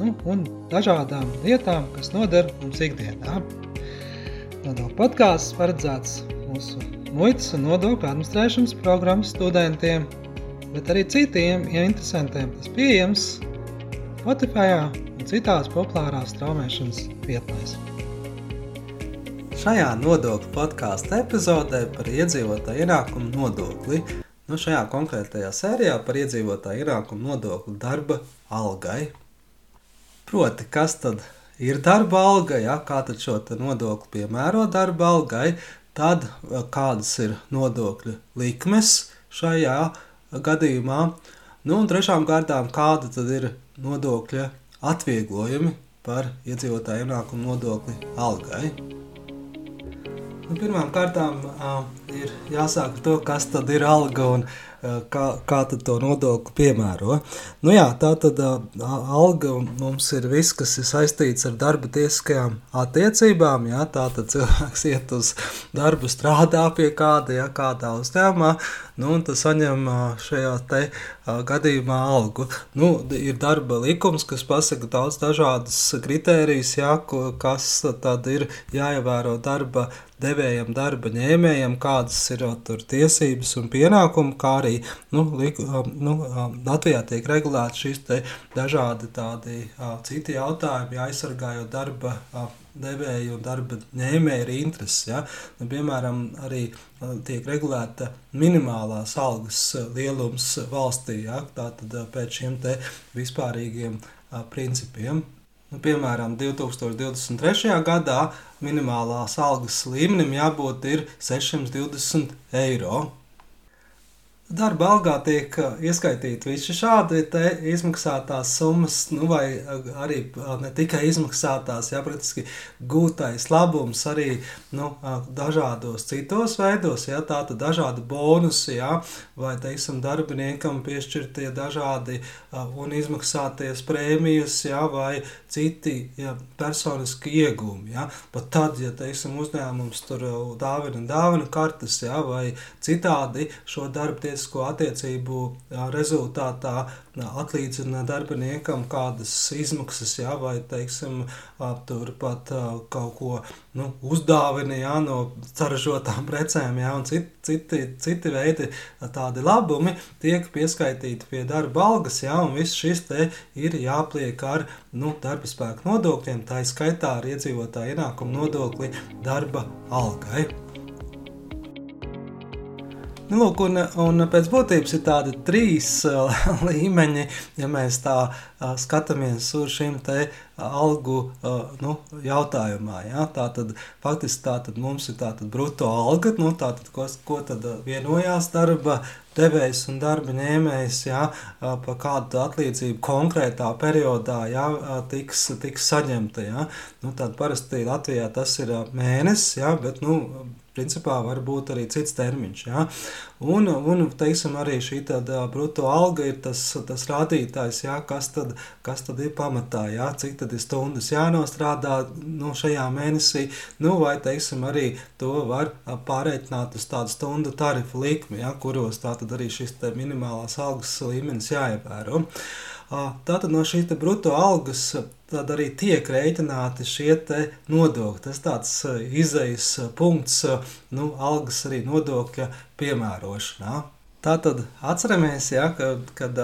nu, un dažādām lietām, kas noder mums ikdienā. Nodokļu podkāsts paredzēts mūsu muitas un nodokļu administrēšanas programmas studentiem, bet arī citiem ja interesantiem. Tas pieejams Spotify un citās populārās straumēšanas vietnēs. Šajā nodokļu podkāstu epizodē par iedzīvotāju ienākumu nodokli. Nu, šajā konkrētajā sērijā par iedzīvotāju ienākumu nodokli darba algai Proti, kas tad ir darba alga, ja, kā tad šo nodokli piemēro darba algai, tad eh, kādas ir nodokļu likmes šajā gadījumā, nu un trešām kārtām kāda tad ir nodokļa atvieglojumi par iedzīvotāju ienākumu nodokli algai. Nu, Pirmām kārtām uh, ir jāsāk ar to, kas tad ir alga un uh, kā, kā to nodokli piemēro. Nu, jā, tā tad alga mums ir viss, kas ir saistīts ar darba tiesiskajām attiecībām. Jā, tā tad cilvēks iet uz darbu, strādā pie kāda, jā, kādā uzņēmumā, nu, un tas saņem šajā te gadījumā algu. Nu, ir darba likums, kas pasaka daudz dažādas kritērijas, jā, kas tad ir jāievēro darba devējam, darba ņēmējam, kādas ir tur tiesības un pienākumi, kā arī nu, liku, nu, Latvijā tiek regulēti šīs dažādi tādi citi jautājumi, aizsargājot darba devēju un darba ņēmēju intereses. Ja? Nu, piemēram, arī tiek regulēta minimālās algas lielums valstī, ja? tātad pēc šiem vispārīgiem principiem. Nu, piemēram, 2023. gadā minimālās algas līmenim jābūt 620 eiro. Darba algā tiek uh, ieskaitīti visi šādi izmaksātās summas, nu, vai uh, arī uh, ne tikai izmaksātās, ja praktiski gūtais labums arī nu, dažādos citos veidos, ja tāda dažādi bonusi, ja, vai, teiksim, darbiniekam piešķirtie dažādi un izmaksāties prēmijas, ja, vai citi ja, personiski iegūmi. Ja. Pat tad, ja, teiksim, uzņēmums tur dāvina dāvina kartes, ja, vai citādi šo darbu tiesisko attiecību rezultātā atlīdzina darbiniekam kādas izmaksas, jā, vai teiksim, turpat kaut ko nu, uzdāvina jā, no saražotām precēm, jā, un citi, citi, citi veidi tādi labumi tiek pieskaitīti pie darba algas, jā, un viss šis te ir jāpliek ar nu, darba spēku nodokļiem, tā izskaitā ar iedzīvotāju ienākumu nodokli darba algai. Nu, lūk, un, un pēc būtības ir tādi trīs uh, līmeņi, ja mēs tā uh, skatāmies uz šim te algu uh, nu, jautājumā. Ja? Tā tad faktiski tā tad mums ir tātad bruto alga, nu, tātad, ko, ko tad vienojās darba devējs un darba ņēmējs, ja, pa kādu atlīdzību konkrētā periodā ja, tiks, tiks saņemta. Ja. Nu, tad parasti Latvijā tas ir mēnesis, ja, bet nu, principā var būt arī cits termiņš. Ja? Un, un teiksim, arī šī tāda bruto alga ir tas, tas rādītājs, ja? kas, tad, kas tad ir pamatā, ja? cik tad ir stundas jānostrādā nu, šajā mēnesī, nu, vai teiksim, arī to var pārreikināt uz tādu stundu tarifu likmi, ja? kuros tātad arī šis minimālās algas līmenis jāievēro. Tātad no šīs brutto algas tad arī tiek rēķināti šie nodokļi. Tas tāds izējas punkts nu, algas arī nodokļa piemērošanā. Tātad atceramies, ja, ka, kad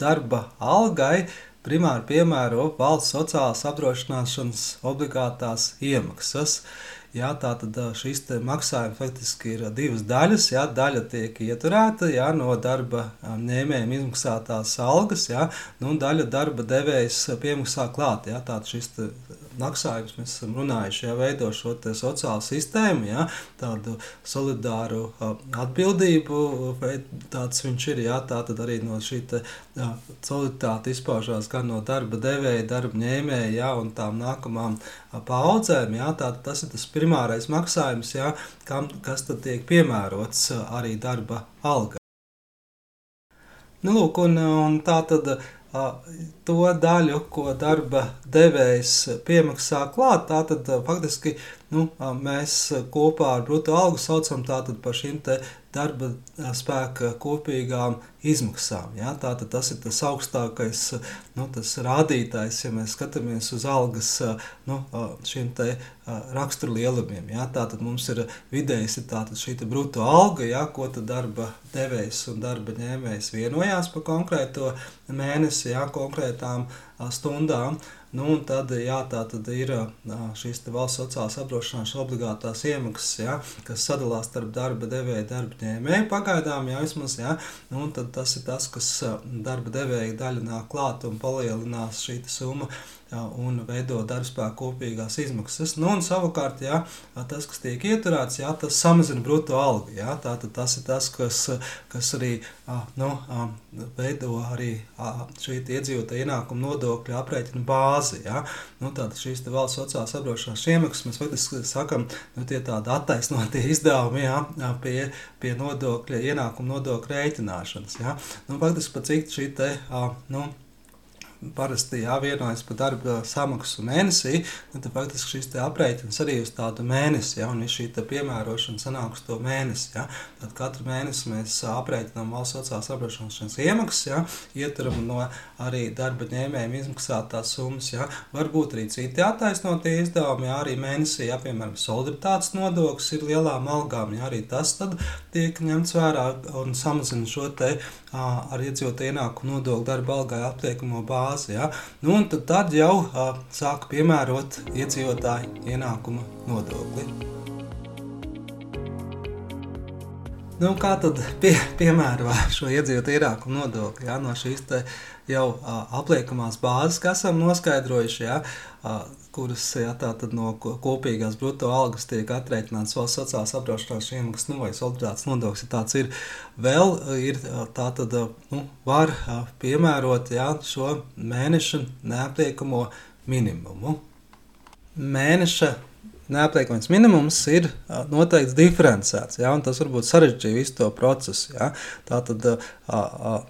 darba algai primāri piemēro valsts sociālās apdrošināšanas obligātās iemaksas. Jā, tā tad šīs maksājumi faktiski ir divas daļas. Jā, daļa tiek ieturēta jā, no darba ņēmējiem izmaksātās algas, jā, nu, un daļa darba devējs piemaksā klāt. Jā, tātad šis maksājumus mēs esam runājuši, ja veido šo sociālo sistēmu, ja, tādu solidāru atbildību, tāds viņš ir, ja, tā tad arī no šī solidaritāte izpaužās gan no darba devēja, darba ņēmēja, ja, un tām nākamām paudzēm, ja, tā, tas ir tas primārais maksājums, ja, kam, kas tad tiek piemērots arī darba alga. Nu, lūk, un, un tā tad to daļu, ko darba devējs piemaksā klāt, tātad faktiski nu, mēs kopā ar brutto algu saucam par šīm darba spēka kopīgām izmaksām. Ja? Tātad tas ir tas augstākais nu, tas rādītājs, ja mēs skatāmies uz algas nu, šiem raksturlielumiem. Ja? Tātad mums ir vidējs ir šī brutto alga, ja? ko darba devējs un darba ņēmējs vienojās par konkrēto mēnesi, ja? konkrētām stundām. Nu, un tad, jā, tā tad ir šīs valsts sociālās apdrošināšanas obligātās iemaksas, jā, kas sadalās starp darba devēju un darba ņēmēju pagaidām. Jā, vismaz, jā, nu, tas ir tas, kas darba devēja daļa nāk klāt un palielinās šī summa jā, un veido darbspēku kopīgās izmaksas. Nu, un savukārt, jā, tas, kas tiek ieturēts, jā, tas samazina brutto algu. Jā, tātad tas ir tas, kas, kas arī nu, veido arī šī iedzīvotāja ienākuma nodokļa aprēķina bāzi. Jā. Nu, tātad šīs valsts sociālās apdrošināšanas iemaksas mēs faktiski sakam, nu, tie tādi attaisnotie izdevumi jā, pie, pie nodokļa, ienākuma nodokļa rēķināšanas. Jā. Nu, faktiski pat cik šī te, nu, parasti jāvienojas par darba samaksu mēnesī, tad faktiski šis aprēķins arī uz tādu mēnesi, ja, un šī piemērošana sanāk uz to mēnesi. Ja. Tad katru mēnesi mēs aprēķinām valsts sociālās apdrošināšanas iemaksas, ja, ieturam no arī darba ņēmējiem izmaksātās summas. Ja. Varbūt arī citi attaisnotie izdevumi, ja arī mēnesī, ja, piemēram, solidaritātes nodoklis ir lielām algām, ja arī tas tiek ņemts vērā un samazina šo te ar iedzīvotāju ienākumu nodokli darba algai apliekamo bāzi. Ja? Nu, tad, tad jau sāk piemērot iedzīvotāju ienākuma nodokli. Nu, kā tad pie, piemēro šo iedzīvotāju ienākumu nodokli ja? no šīs jau uh, apliekamās bāzes, kas esam noskaidrojuši? Ja? Uh, kuras ja, no kopīgās brutto algas tiek atrēķināts valsts sociālās apdrošināšanas iemaksas, nu, vai solidaritātes nodoklis, ja tāds ir. Vēl ir tā, tad nu, var piemērot ja, šo mēneša neapliekamo minimumu. Mēneša neapliekamais minimums ir noteikts diferencēts. Ja, tas varbūt sarežģīja visu to procesu. Ja. Tā tad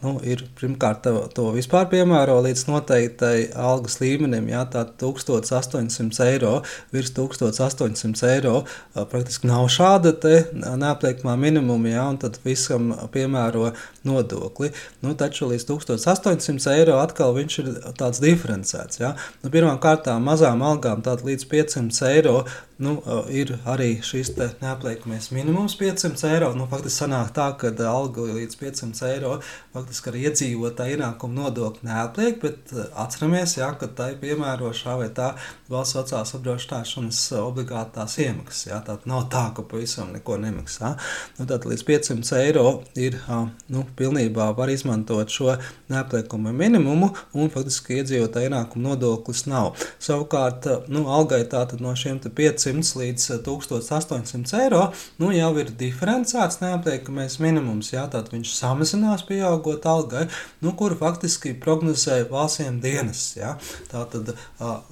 nu, ir pirmkārt to vispār piemēro līdz noteiktai algas līmenim. Ja, tā 1800 eiro, virs 1800 eiro praktiski nav šāda neapliekamā minimuma, ja, un tad visam piemēro nodokli. Nu, taču līdz 1800 eiro atkal viņš ir tāds diferencēts. Ja. Nu, Pirmkārt, mazām algām līdz 500 eiro nu, ir arī šis neapliekamais minimums 500 eiro. Nu, faktiski sanāk tā, ka alga līdz 500 eiro faktiski ar iedzīvotāju ienākumu nodokli neapliek, bet atceramies, jā, ka tai piemēro šā vai tā valsts sociālās apdrošināšanas obligātās iemaksas. Jā, tā nav tā, ka pavisam neko nemaksā. Nu, tad līdz 500 eiro ir nu, pilnībā var izmantot šo neapliekumu minimumu un faktiski iedzīvotāju ienākumu nodoklis nav. Savukārt, nu, algai tātad no šiem 500 500 līdz 1800 eh, eiro, nu jau ir diferencēts neapliekamais minimums. Jā, tad viņš samazinās pieaugot algai, nu, kuru faktiski prognozēja valstsiem dienas. Jā. Tā tad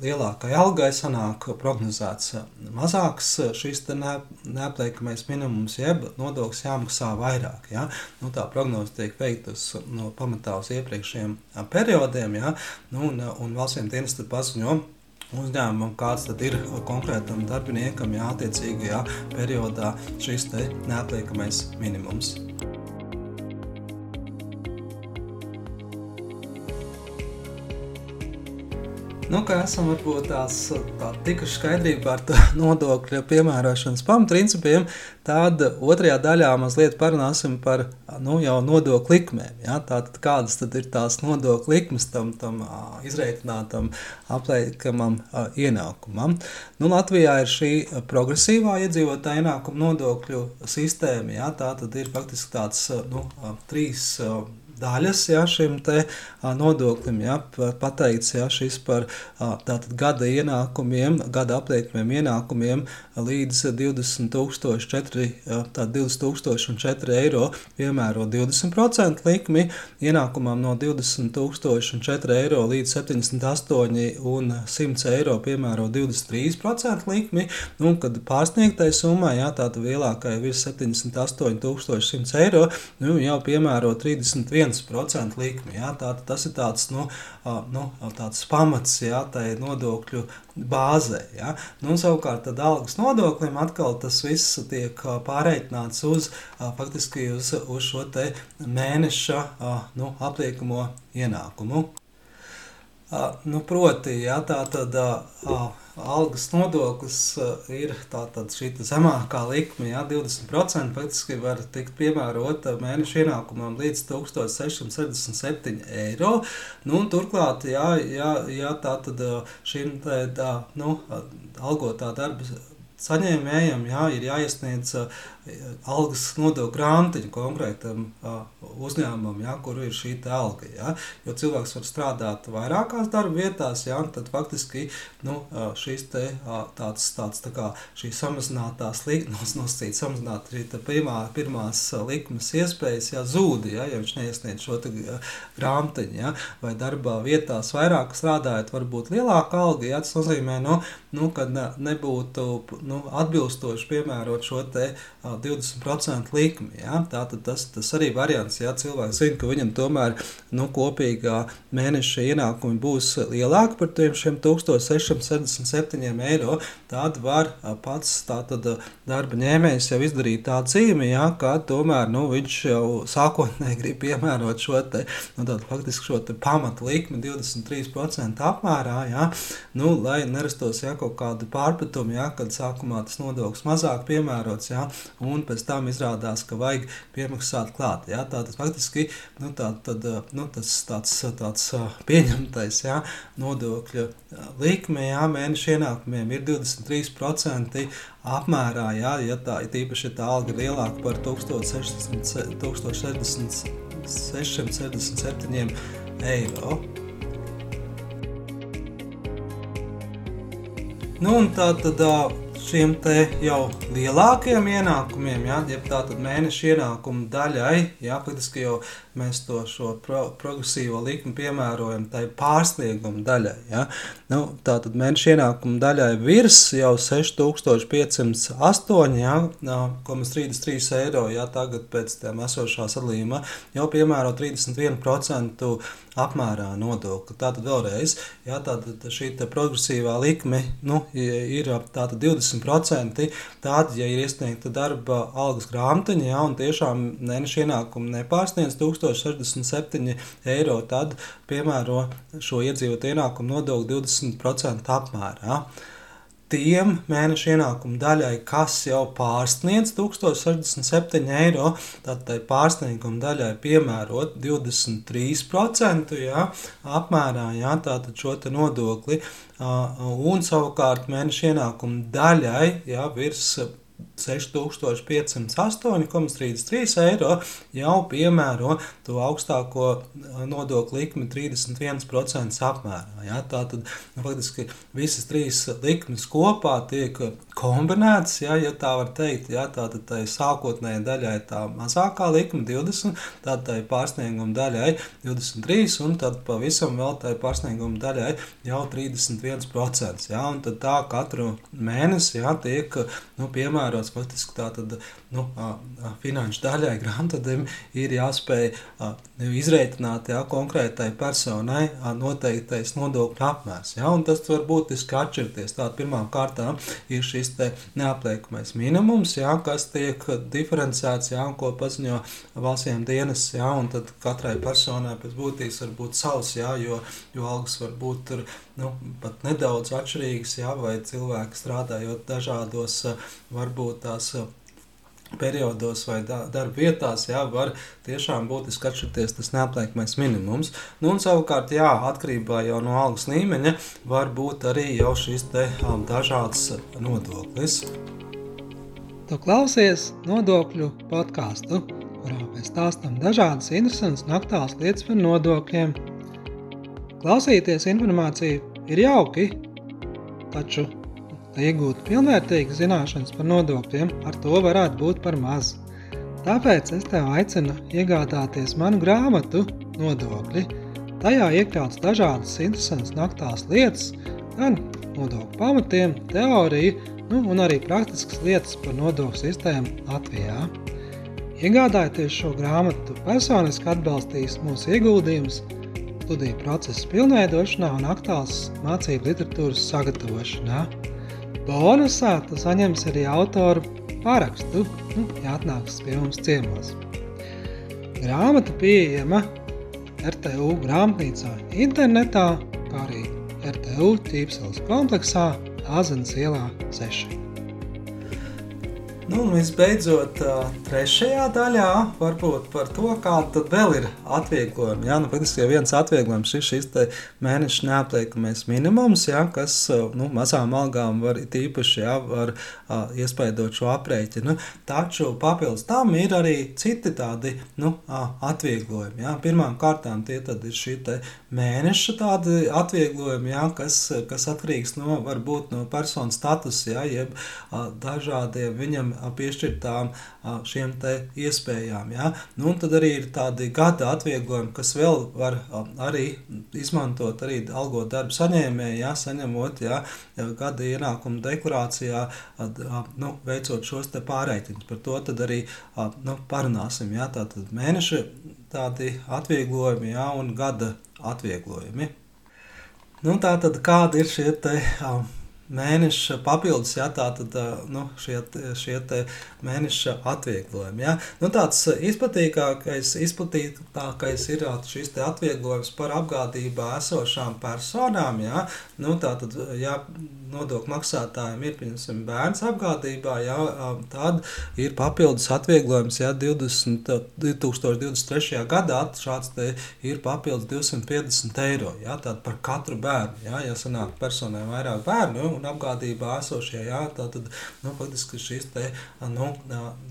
lielākai algai sanāk prognozēts mazāks šis ne, neapliekamais minimums, jeb nodoklis jāmaksā vairāk. Jā. Nu, tā prognoze tiek veikta no pamatā uz iepriekšējiem periodiem, jā, nu, un, un valstsiem dienas paziņo uzņēmumam, kāds tad ir konkrētam darbiniekam jāattiecīgajā periodā šis neapliekamais minimums. Nu, kā esam varbūt tās tā, tikuši skaidrībā par nodokļu piemērošanas pamatprincipiem, tad otrajā daļā mazliet parunāsim par nu, jau nodokļu likmēm. Ja? Tātad, kādas tad ir tās nodokļu likmes tam, tam izreikinātam apliekamam ienākumam? Nu, Latvijā ir šī progresīvā iedzīvotāja ienākuma nodokļu sistēma. Ja? Tā tad ir faktiski tāds nu, trīs daļas ja, šim te nodoklim. Ja, pateikts ja, šis par tātad gada ienākumiem, gada apliekamiem ienākumiem līdz 20,004 20 eiro piemēro 20% likmi, ienākumam no 20,004 eiro līdz 78 un 100 eiro piemēro 23% likmi, un kad pārsniegtai summai, jā, tāda lielākai virs 78,100 eiro, nu, jau piemēro 31% likmi. Jā, tā, tas ir tāds, nu, nu, tāds pamats jā, tai nodokļu bāzē. Ja? Nu, savukārt, tad algas nodoklim atkal tas viss tiek pārreikināts uz, faktiski uz, uz šo mēneša nu, apliekamo ienākumu. Nu, proti, ja, tā tad algas nodoklis ir šī zemākā likme, ja, 20% faktiski var tikt piemērota mēneša ienākumam līdz 1667 eiro. Nu, turklāt, ja, ja, ja tā tad šim tā, nu, algotā darba saņēmējam jā, ir jāiesniedz uh, algas nodokļu grāmatiņa konkrētam uh, uzņēmumam, jā, kur ir šī alga. Jā. Jo cilvēks var strādāt vairākās darba vietās, jā, tad faktiski nu, uh, šīs te, tāds, tāds tā kā šī samazinātās likmes, nosacīt samazināt šī pirmā, pirmās likmes iespējas, jā, zūdi, jā, ja viņš neiesniedz šo te grāmatiņu, jā, vai darbā vietās vairāk strādājot, varbūt lielāka alga, jā, tas nozīmē, nu, nu kad nebūtu nu, atbilstoši piemērot šo te, uh, 20% likmi. Ja? Tātad tas, tas arī variants, ja cilvēks zina, ka viņam tomēr nu, kopīgā mēneša ienākumi būs lielāki par tiem 1677 eiro, tad var pats tātad, darba ņēmējs jau izdarīt tādu zīmi, ja, ka tomēr nu, viņš jau sākotnēji grib piemērot šo te, nu, tādu, faktiski šo pamatu likmi 23% apmērā, ja, nu, lai nerastos ja, kaut kādi pārpratumi, ja, kad sākumā tas nodoklis mazāk piemērots, ja, un pēc tam izrādās, ka vajag piemaksāt klāt. Ja? Tātad faktiski nu, tā, tad, nu, tas tāds, tāds pieņemtais ja? nodokļu likme ja? mēneša ienākumiem ir 23% apmērā, ja, ja tā ir īpaši ja tā alga lielāka par 1667 eiro. Nu, tā tad šiem jau lielākiem ienākumiem, ja, ja tātad mēneša ienākumu daļai, ja, faktiski jau mēs to pro, progresīvo likmi piemērojam tai pārsnieguma daļai. Ja. Nu, tātad mēneša ienākuma daļai virs jau 6508, ja, 33 eiro, ja tagad pēc tam esošā sadalījuma jau piemēro 31% apmērā nodokli. Tātad vēlreiz, ja, tātad šī progresīvā likme nu, ir tātad 20%, tad, ja ir iesniegta darba algas grāmatiņa, ja, un tiešām mēneša ienākumi nepārsniedz 1000 1067 eiro, tad piemēro šo iedzīvotāju ienākumu nodokli 20% apmērā. Tiem mēneša ienākumu daļai, kas jau pārsniedz 1067 eiro, tad tai pārsnieguma daļai piemērot 23% jā, apmērā jā, šo nodokli. Un savukārt mēneša ienākumu daļai jā, virs 6508,33 eiro jau piemēro to augstāko nodokļu likmi 31% apmērā. Ja? Tātad nu, faktiski visas trīs likmes kopā tiek kombinētas, ja, ja tā var teikt. Ja? Tātad tai sākotnējai daļai tā mazākā likme 20, tad tai pārsnieguma daļai 23 un tad pavisam vēl tai pārsnieguma daļai jau 31%. Ja? Un tad tā katru mēnesi ja, tiek nu, piemērots tas faktiski tātad, nu, finanšu daļai grāmatvedam ir jāspēj izreikināt jā, konkrētai personai noteiktais nodokļu apmērs. Jā, tas var būtiski atšķirties. Tātad pirmām kārtām ir šis neapliekamais minimums, jā, kas tiek diferencēts jā, un ko paziņo valstsiem dienas, un tad katrai personai pēc būtības var būt savs, jā, jo, jo algas var būt tur nu, pat nedaudz atšķirīgas, jā, vai cilvēki strādājot dažādos, varbūt tās periodos vai darba vietās, jā, var tiešām būtiski atšķirties tas neapliekamais minimums. Nu, un savukārt, jā, atkarībā no algas līmeņa, var būt arī jau šis te um, dažāds nodoklis. Tu klausies nodokļu podkāstu kurā mēs stāstām dažādas interesantas un aktuālas lietas par nodokļiem. Klausīties informāciju ir jauki, taču, lai iegūtu pilnvērtīgas zināšanas par nodokļiem, ar to varētu būt par maz. Tāpēc es tev aicinu iegādāties manu grāmatu Nodokļi. Tajā iekļauts dažādas interesantas un aktuālas lietas, gan nodokļu pamatiem, teoriju, nu, un arī praktiskas lietas par nodokļu sistēmu Latvijā. Iegādājoties šo grāmatu, personiski atbalstīs mūsu ieguldījumus studiju procesa pilnveidošanā un aktuāls mācību literatūras sagatavošanā. Bonusā tu saņemsi arī autoru parakstu, nu, ja atnāks pie mums ciemos. Grāmata pieejama RTU grāmatnīcā internetā, kā arī RTU ķīpseles kompleksā Āzenes ielā 6. Nu, un visbeidzot, trešajā daļā varbūt par to, kāda vēl ir atvieglojumi. Jā, nu, faktiski viens atvieglojums ir šis mēneša neapliekamais minimums, jā, kas nu, mazām algām var īpaši jā, var, iespaidot šo aprēķinu. Taču papildus tam ir arī citi tādi nu, atvieglojumi. Jā. Pirmām kārtām tie ir šī mēneša tādi atvieglojumi, jā, kas, kas atkarīgs no, varbūt, no personas statusa, jā, jeb dažādiem viņam piešķirtām šiem iespējām. Ja? Nu, tad arī ir tādi gada atvieglojumi, kas vēl var arī izmantot arī algot darbu saņēmēji, ja? saņemot ja? gada ienākumu deklarācijā, nu, veicot šos pārreikņus. Par to tad arī nu, parunāsim. Ja? Tātad mēneša tādi atvieglojumi ja? un gada atvieglojumi. Nu, tā tad kādi ir šie te, um, mēneša papildus, ja, tātad nu, šie, šie mēneša atvieglojumi. Ja. Nu, tāds izplatītākais, izplatītākais ir šis atvieglojums par apgādībā esošām personām. Ja. Nu, tātad, ja nodokļu maksātājiem ir piemēram bērns apgādībā, ja, tad ir papildus atvieglojums. Ja, 20, 2023. gadā šāds ir papildus 250 eiro ja, par katru bērnu. Ja, ja sanāk personai vairāk bērnu, un apgādībā esošie, jā, tad nu, faktiski šis te, nu,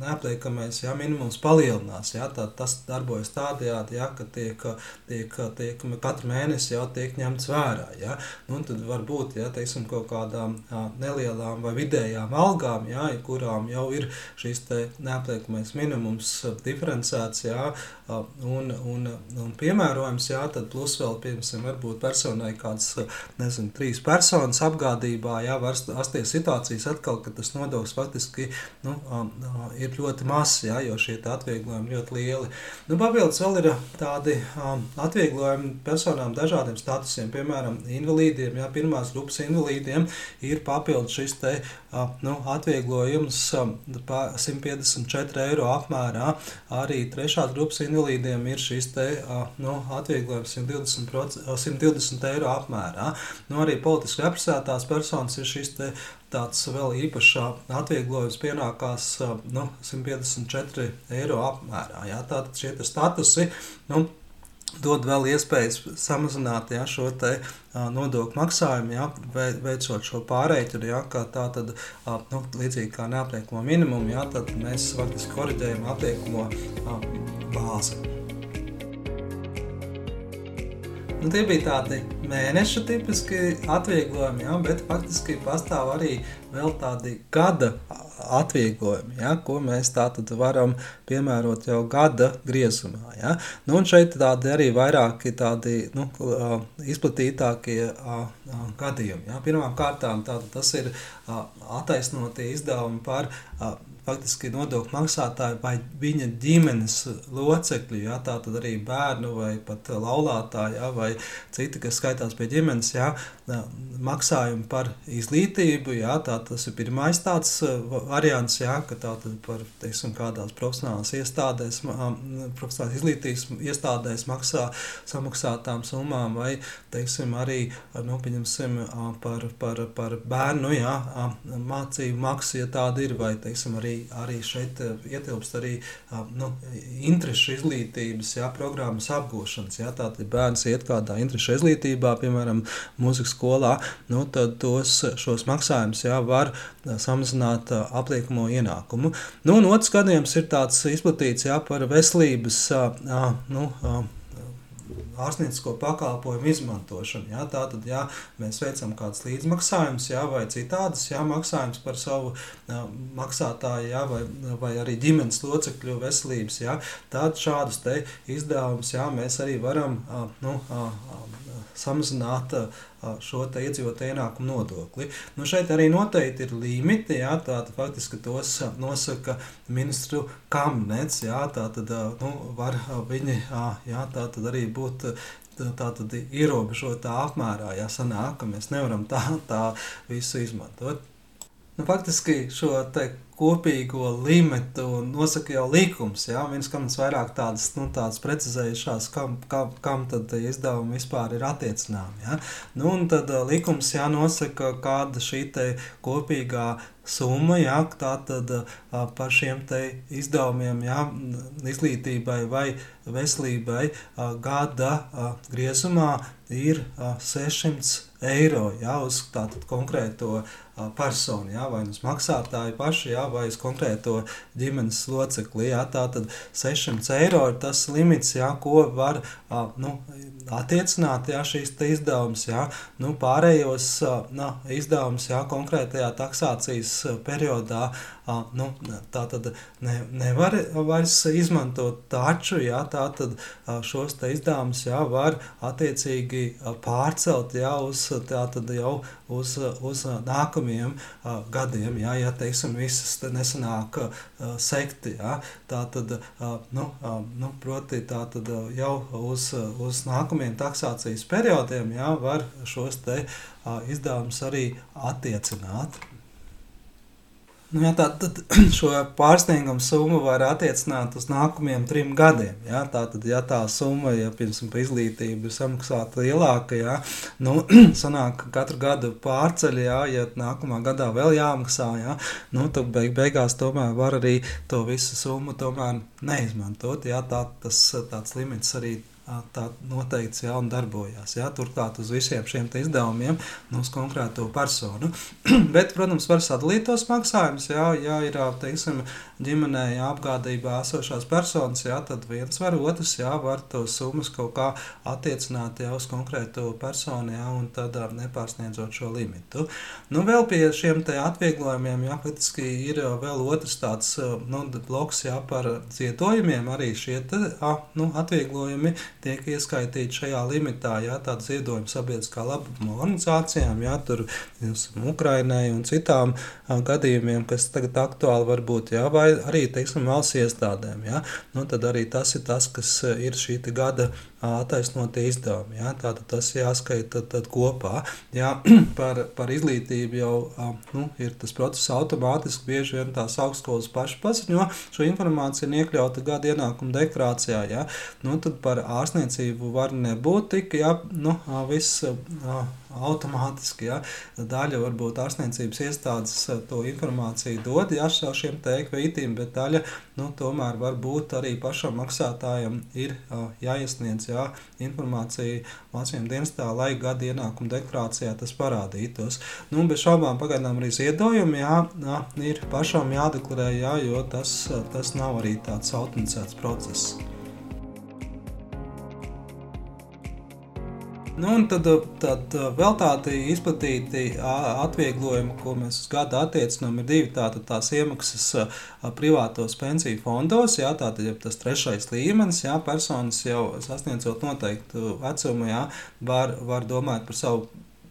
neapliekamais jā, minimums palielinās. Jā, tā, tas darbojas tādējādi, jā, ka tiek, tiek, tiek katru mēnesi jau tiek ņemts vērā. Jā. Nu, tad varbūt jā, teiksim, kaut kādām jā, nelielām vai vidējām algām, jā, kurām jau ir šis neapliekamais minimums diferencēts jā, un, un, un piemērojams, jā, tad plus vēl, piemēram, varbūt personai kāds, nezinu, trīs personas apgādībā, jā, var rasties situācijas atkal, ka tas nodoklis faktiski nu, ir ļoti mazs, jā, jo šie atvieglojumi ļoti lieli. Nu, papildus vēl ir tādi atvieglojumi personām dažādiem statusiem, piemēram, invalīdiem, jā, pirmās grupas invalīdiem ir papildus šis te, nu, atvieglojums 154 eiro apmērā. Arī trešās grupas invalīdiem ir šis te, nu, atvieglojums 120, 120 eiro apmērā. Nu, arī politiski represētās personas personas ir šis tāds vēl īpašs atvieglojums, pienākās nu, 154 eiro apmērā. Jā, tātad šie statusi. Nu, dod vēl iespējas samazināt ja, šo te, a, nodokļu maksājumu, ja, veicot šo pārreikinu. Ja, tā tad, a, nu, līdzīgi kā neapliekamo minimumu, ja, tad mēs faktiski korģējam apliekamo a, bāzi. Nu, tie bija tādi mēneša tipiski atvieglojumi, ja, bet faktiski pastāv arī vēl tādi gada atvieglojumi, ja, ko mēs tātad varam piemērot jau gada griezumā. Ja. Nu, un šeit tādi arī vairāki tādi nu, izplatītākie gadījumi. Ja. Pirmām kārtām tātad tas ir attaisnotie izdevumi par faktiski nodokļu maksātāju vai viņa ģimenes locekļu, ja, tā tad arī bērnu vai pat laulātāju, ja, vai citi, kas skaitās pie ģimenes, ja, maksājumi par izglītību, ja, tā tas ir pirmais tāds variants, ja, ka tā tad par, teiksim, kādās profesionālās iestādēs, profesionālās izglītības iestādēs maksā samaksātām summām vai, teiksim, arī, nu, pieņemsim, par, par, par bērnu, ja, mācību maksu, ja tāda ir, vai, teiksim, arī arī šeit ietilpst arī nu, interešu izglītības jā, programmas apgūšanas. Jā, tātad, bērns iet kādā interešu izglītībā, piemēram, mūzikas skolā, nu, tad tos, šos maksājumus jā, var samazināt apliekamo ienākumu. Nu, un otrs gadījums ir tāds izplatīts jā, par veselības nu, ārstniecisko pakalpojumu izmantošanu. Ja? Tātad, ja mēs veicam kādus līdzmaksājumus, ja, vai citādas ja, maksājumus par savu ja, maksātāju, ja, vai, vai arī ģimenes locekļu veselības, ja, tad šādus izdevumus mēs arī varam nu, samazināt šo iedzīvotāju ienākumu nodokli. Nu, šeit arī noteikti ir limiti, jā, tātad faktiski tos nosaka ministru kabinets, jā, tātad nu, var viņi jā, tātad arī būt tātad ierobežotā apmērā, ja sanāk, ka mēs nevaram tā, tā visu izmantot. Nu, faktiski šo kopīgo limitu nosaka jau likums. Ja? Viens kam vairāk tādas, nu, tādas precizējušās, kam, kam, kam tad izdevumi vispār ir attiecināmi. Ja? Nu, un tad likums jānosaka, kāda šī kopīgā summa, jā, tā tad par šiem izdevumiem, jā, izglītībai vai veselībai gada griezumā ir 600 eiro jā, uz tātad konkrēto personu, jā, vai uz maksātāju pašu, jā, vai uz konkrēto ģimenes locekli. Jā, tātad 600 eiro ir tas limits, jā, ko var nu, attiecināt jā, šīs izdevumus. Nu, pārējos nu, izdevumus jā, konkrētajā taksācijas periodā nu, tā tad ne, nevar vairs izmantot taču, jā, tā tad šos izdevumus var attiecīgi pārcelt jā, uz, tā tad jau uz, uz nākamajiem gadiem, jā, ja teiksim visas te nesanāk sekti, jā, tā tad, nu, nu, proti tā tad jau uz, uz nākamajiem taksācijas periodiem, jā, var šos te izdevumus arī attiecināt. Nu, jā, tā, tad šo pārsniegumu summu var attiecināt uz nākamajiem trim gadiem. Jā, tā tad, ja tā summa, ja piemēram par izglītību ir samaksāta lielāka, jā, nu, sanāk, ka katru gadu pārceļ, jā, ja nākamā gadā vēl jāmaksā, jā, nu, tad beig, beigās tomēr var arī to visu summu tomēr neizmantot. Jā, tā, tas tāds limits arī tā noteikts jā, un darbojās. Jā, turklāt uz visiem šiem izdevumiem nu, uz konkrēto personu. Bet, protams, var sadalīt tos maksājumus. Jā, ja ir teiksim, ģimenē jā, apgādībā esošās personas, jā, tad viens var, otrs jā, var to summas kaut kā attiecināt jā, uz konkrēto personu jā, un tad nepārsniedzot šo limitu. Nu, vēl pie šiem atvieglojumiem jā, faktiski ir vēl otrs tāds nu, bloks jā, par ziedojumiem. Arī šie te, nu, atvieglojumi tiek ieskaitīti šajā limitā, ja tāda ziedojuma sabiedriskā labuma organizācijām, ja tur Ukrainai un citām a, gadījumiem, kas tagad aktuāli var būt, ja, vai arī, teiksim, valsts iestādēm, ja, nu, tad arī tas ir tas, kas ir šī gada attaisnotie izdevumi. Ja? Tātad tas jāskaita tad, tad kopā. Ja? par, par izglītību jau nu, ir tas process automātiski. Bieži vien tās augstskolas pašas paziņo šo informāciju un iekļauta gada ienākuma deklarācijā. Ja? Nu, tad par ārstniecību var nebūt tik, ja nu, viss automātiski. Ja? Daļa varbūt ārstniecības iestādes to informāciju dod ja, šiem tēkvītīm, bet daļa nu, tomēr var būt arī pašam maksātājam ir uh, jāiesniedz ja, informācija mācību dienestā, lai gada ienākuma deklarācijā tas parādītos. Nu, bez šaubām pagaidām arī ziedojumi jā, jā, ir pašam jādeklarē, jā, jo tas, tas nav arī tāds automatizēts process. Nu, un tad, tad vēl tādi izplatīti atvieglojumi, ko mēs uz gadu attiecinām, ir divi tātad tās iemaksas privātos pensiju fondos. Jā, tātad, ja tas trešais līmenis, jā, personas jau sasniedzot noteiktu vecumu, jā, var, var domāt par savu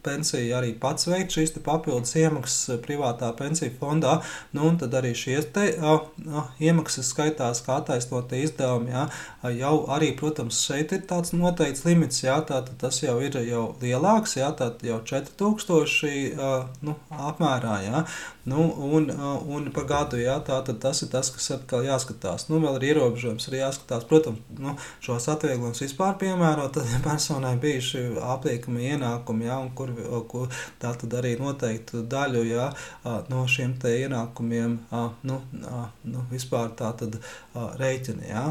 pensiju arī pats veikt šīs papildus iemaksas eh, privātā pensiju fondā. Nu, tad arī šīs te, a, a, iemaksas skaitās kā attaisnotie izdevumi. Jā. Jau arī, protams, šeit ir tāds noteikts limits, jā, tātad tas jau ir jau lielāks, jā, tātad jau 4000 a, nu, apmērā. Jā. Nu, un, un par gadu jā, tā, tas ir tas, kas atkal jāskatās. Nu, vēl ir ierobežojums, arī jāskatās. Protams, nu, šos atvieglojumus vispār piemērot, personai bijuši apliekami ienākumi, jā, un kur ko tā tad arī noteiktu daļu jā, no šiem ienākumiem nu, nu, vispār tā tad rēķini jā,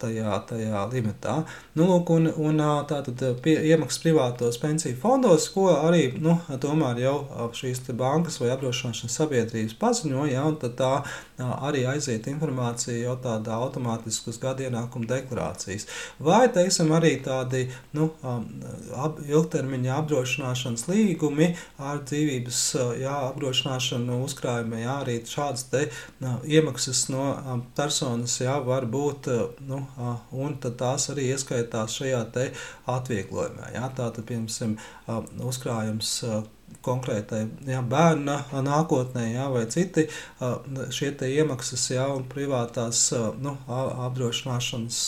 tajā, tajā limitā. Nu, lūk, un, un tā tad pie, iemaksas privātos pensiju fondos, ko arī nu, tomēr jau šīs bankas vai apdrošināšanas sabiedrības paziņo, jā, un tā arī aiziet informācija jau tādā automātiski uz gada ienākuma deklarācijas. Vai, teiksim, arī tādi nu, ap, ilgtermiņa apdrošināšanas līgumi ar dzīvības jā, apdrošināšanu uzkrājumiem, jā, arī šādas te iemaksas no personas jā, var būt, nu, un tad tās arī ieskaitās šajā te atvieglojumā. Jā, tātad, piemēram, uzkrājums konkrētai jā, bērna nākotnē, jā, vai citi šie iemaksas jā, un privātās nu, apdrošināšanas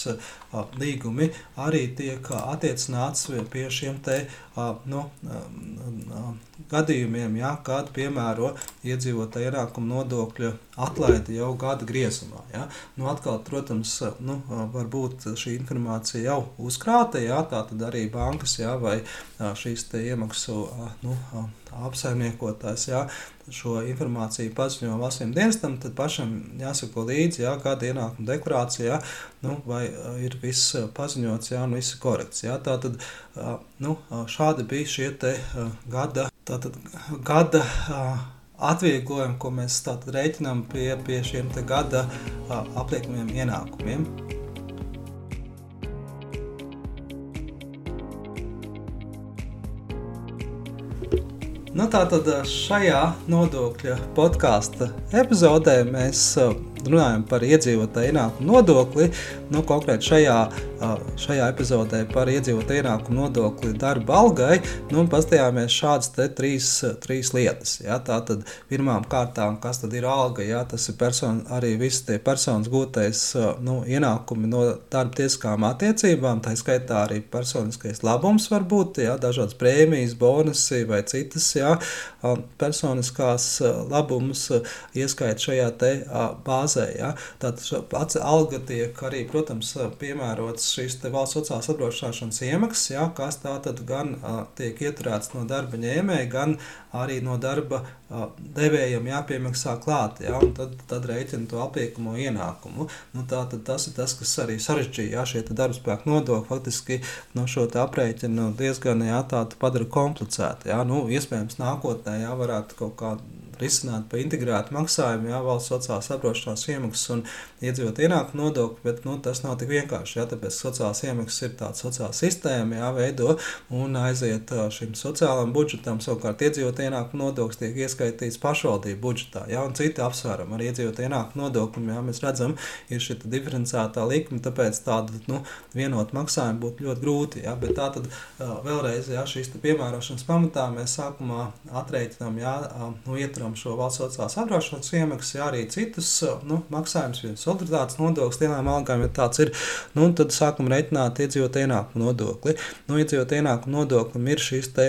līgumi arī tiek attiecināts pie šiem te, nu, gadījumiem, ja, kad piemēro iedzīvotāju ienākumu nodokļu atlaidi jau gada griezumā. Ja. Nu, atkal, protams, nu, varbūt šī informācija jau uzkrāta, ja, tā tad arī bankas ja, vai šīs iemaksu nu, apsaimniekotājs ja, šo informāciju paziņo valstīm dienestam, tad pašam jāsako līdzi, jā, kāda ienākuma deklarācija, nu, vai ir viss paziņots, jā, un viss ir korekts. Jā. Tātad, nu, šādi bija šie te gada, tātad gada atvieglojumi, ko mēs tātad rēķinām pie, pie šiem te gada apliekamiem ienākumiem. Nu, Tātad šajā nodokļa podkāstu epizodē mēs runājam par iedzīvotāju ienākumu nodokli. Nu, konkrēti šajā, šajā epizodē par iedzīvotāju ienākumu nodokli darba algai. Nu, Pastījāmies šādas trīs, trīs lietas. Ja? Tātad pirmām kārtām, kas tad ir alga? Ja? Tas ir person, arī visi tie personas gūtais nu, ienākumi no darba tiesiskām attiecībām. Tā skaitā arī personiskais labums var būt, ja? dažādas prēmijas, bonusi vai citas ja? personiskās labumus ieskait šajā te bāzē bāzē. Ja? Tātad pats alga tiek arī, protams, piemērots šīs valsts sociālās apdrošināšanas iemaksas, ja? kas tā tad gan a, tiek ieturēts no darba ņēmēja, gan arī no darba a, devējiem jāpiemaksā klāt, ja? un tad, tad rēķina to apliekamo ienākumu. Nu, tā, tas ir tas, kas arī sarežģīja ja? šie darbspēku nodokļi, faktiski no šo aprēķinu diezgan jā, padara komplicētu. Ja? Nu, iespējams, nākotnē jā, varētu kaut kādā risināt pa integrētu maksājumu, jā, valsts sociālās apdrošināšanas iemaksas un iedzīvot ienākumu nodokli, bet nu, tas nav tik vienkārši. Jā, tāpēc sociālās iemaksas ir tāda sociāla sistēma, jāveido un aiziet šim sociālajam budžetam. Savukārt iedzīvot ienākumu nodoklis tiek ieskaitīts pašvaldību budžetā, jā, un citi apsvērumi ar iedzīvot ienākumu nodokli, jā, mēs redzam, ir šī diferencētā likme, tāpēc tādu nu, vienotu maksājumu būtu ļoti grūti. Jā, bet tā tad vēlreiz, jā, šīs piemērošanas pamatā mēs sākumā atrēķinām, jā, nu, ietram piemēram, šo valsts sociālās apdrošināšanas iemaksas, ja arī citus nu, maksājumus, piemēram, solidaritātes nodoklis, lielām algām, ja tāds ir, nu, tad sākam reiķināt iedzīvot ienākumu nodokli. Nu, iedzīvot ienākumu nodoklim ir šīs te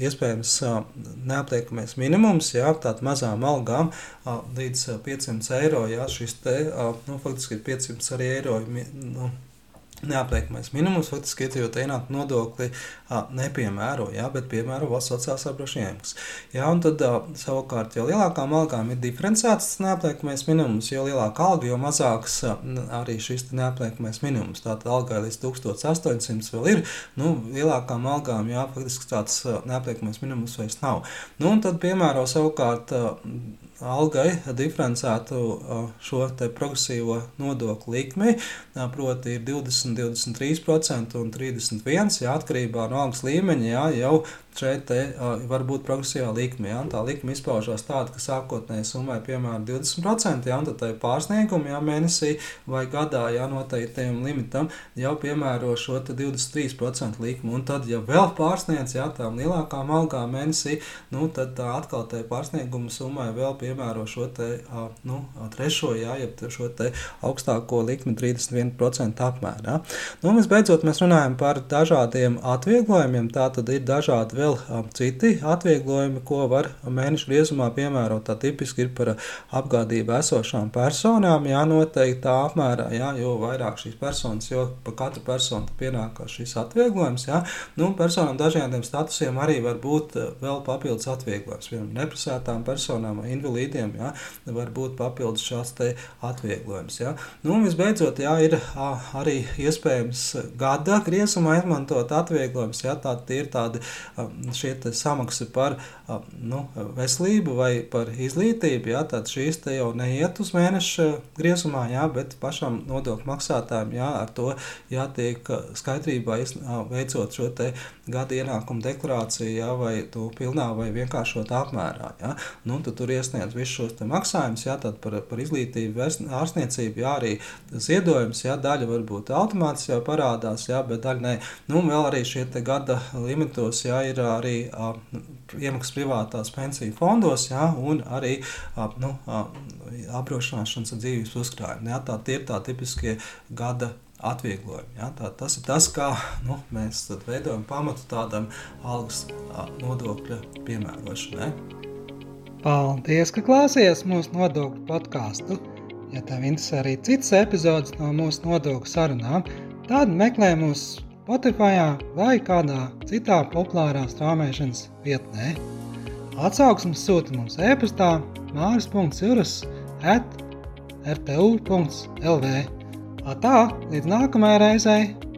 iespējams neapliekamais minimums, jā, tātad mazām algām līdz 500 eiro, jā, šis te, nu, faktiski ir 500 arī eiro, nu, neapliekamais minimums, faktiski iedzīvotāji ienākumu nodokli a, nepiemēro, jā, bet piemēro valsts sociālās apdrošinājumus. Jā, un tad a, savukārt, jo lielākām algām ir diferencēts neapliekamais minimums, jo lielāka alga, jo mazāks a, arī šis neapliekamais minimums. Tātad algai līdz 1800 vēl ir, nu, lielākām algām, jā, faktiski tāds neapliekamais minimums vairs nav. Nu, un tad piemēro savukārt algai diferencētu šo progresīvo nodokļu likmi, proti, ir 20, 23% un 31% jā, atkarībā no algas līmeņa. Jā, jau šeit te, uh, var būt progresīvā likme. Ja? Tā likme izpaužās tāda, ka sākotnēji summai piemēram 20%, ja? un tad pārsniegumi ja, mēnesī vai gadā ja, noteiktajam limitam jau piemēro šo 23% likmi. Un tad, ja vēl pārsniedz ja, tām lielākām algām mēnesī, nu, tad tā atkal tai pārsnieguma summai vēl piemēro šo te, uh, nu, trešo, ja, jeb šo te augstāko likmi 31% apmērā. Nu, visbeidzot, mēs runājam par dažādiem atvieglojumiem. Tā tad ir dažādi vēl vēl citi atvieglojumi, ko var mēnešu griezumā piemērot. Tā tipiski ir par apgādību esošām personām, jā, noteikti apmērā, jā, jo vairāk šīs personas, jo pa katru personu pienāk šis atvieglojums, jā. Nu, personām dažādiem statusiem arī var būt vēl papildus atvieglojums. Piemēram, neprasētām personām invalīdiem, jā, var būt papildus te atvieglojums, jā. Nu, un visbeidzot, jā, ir arī iespējams gada griezumā izmantot atvieglojumus. Ja, tā ir tāda šie samaksa par nu, veselību vai par izglītību. Ja, tad šīs te jau neiet uz mēneša griezumā, ja, bet pašam nodokļu maksātājiem ja, ar to jātiek skaidrībā veicot šo gada ienākumu deklarāciju, ja, vai to pilnā vai vienkāršotā apmērā. Ja. Nu, tad tur iesniedz visus šos maksājumus, ja, par, par izglītību, ārstniecību, ja arī ziedojums, ja daļa varbūt automātiski jau parādās, ja, bet daļa nē. Nu, vēl arī šie gada limitos ja, ir arī a, iemaksas privātās pensiju fondos ja, un arī nu, apdrošināšanas dzīvības uzkrājumi. Ja, tā ir tā tipiskie gada atvieglojumi. Ja? Tā, tas ir tas, kā nu, mēs veidojam pamatu tādam algas nodokļa piemērošanai. Paldies, ka klausījāties mūsu nodokļu podkāstu. Ja tev interesē arī citas epizodes no mūsu nodokļu sarunām, tad meklē mūsu Spotify vai kādā citā populārā strāmošanas vietnē. Atsauksmes sūta mums e-pastā māris.cirus at rtu.lv. Tā, līdz nākamajai reizei!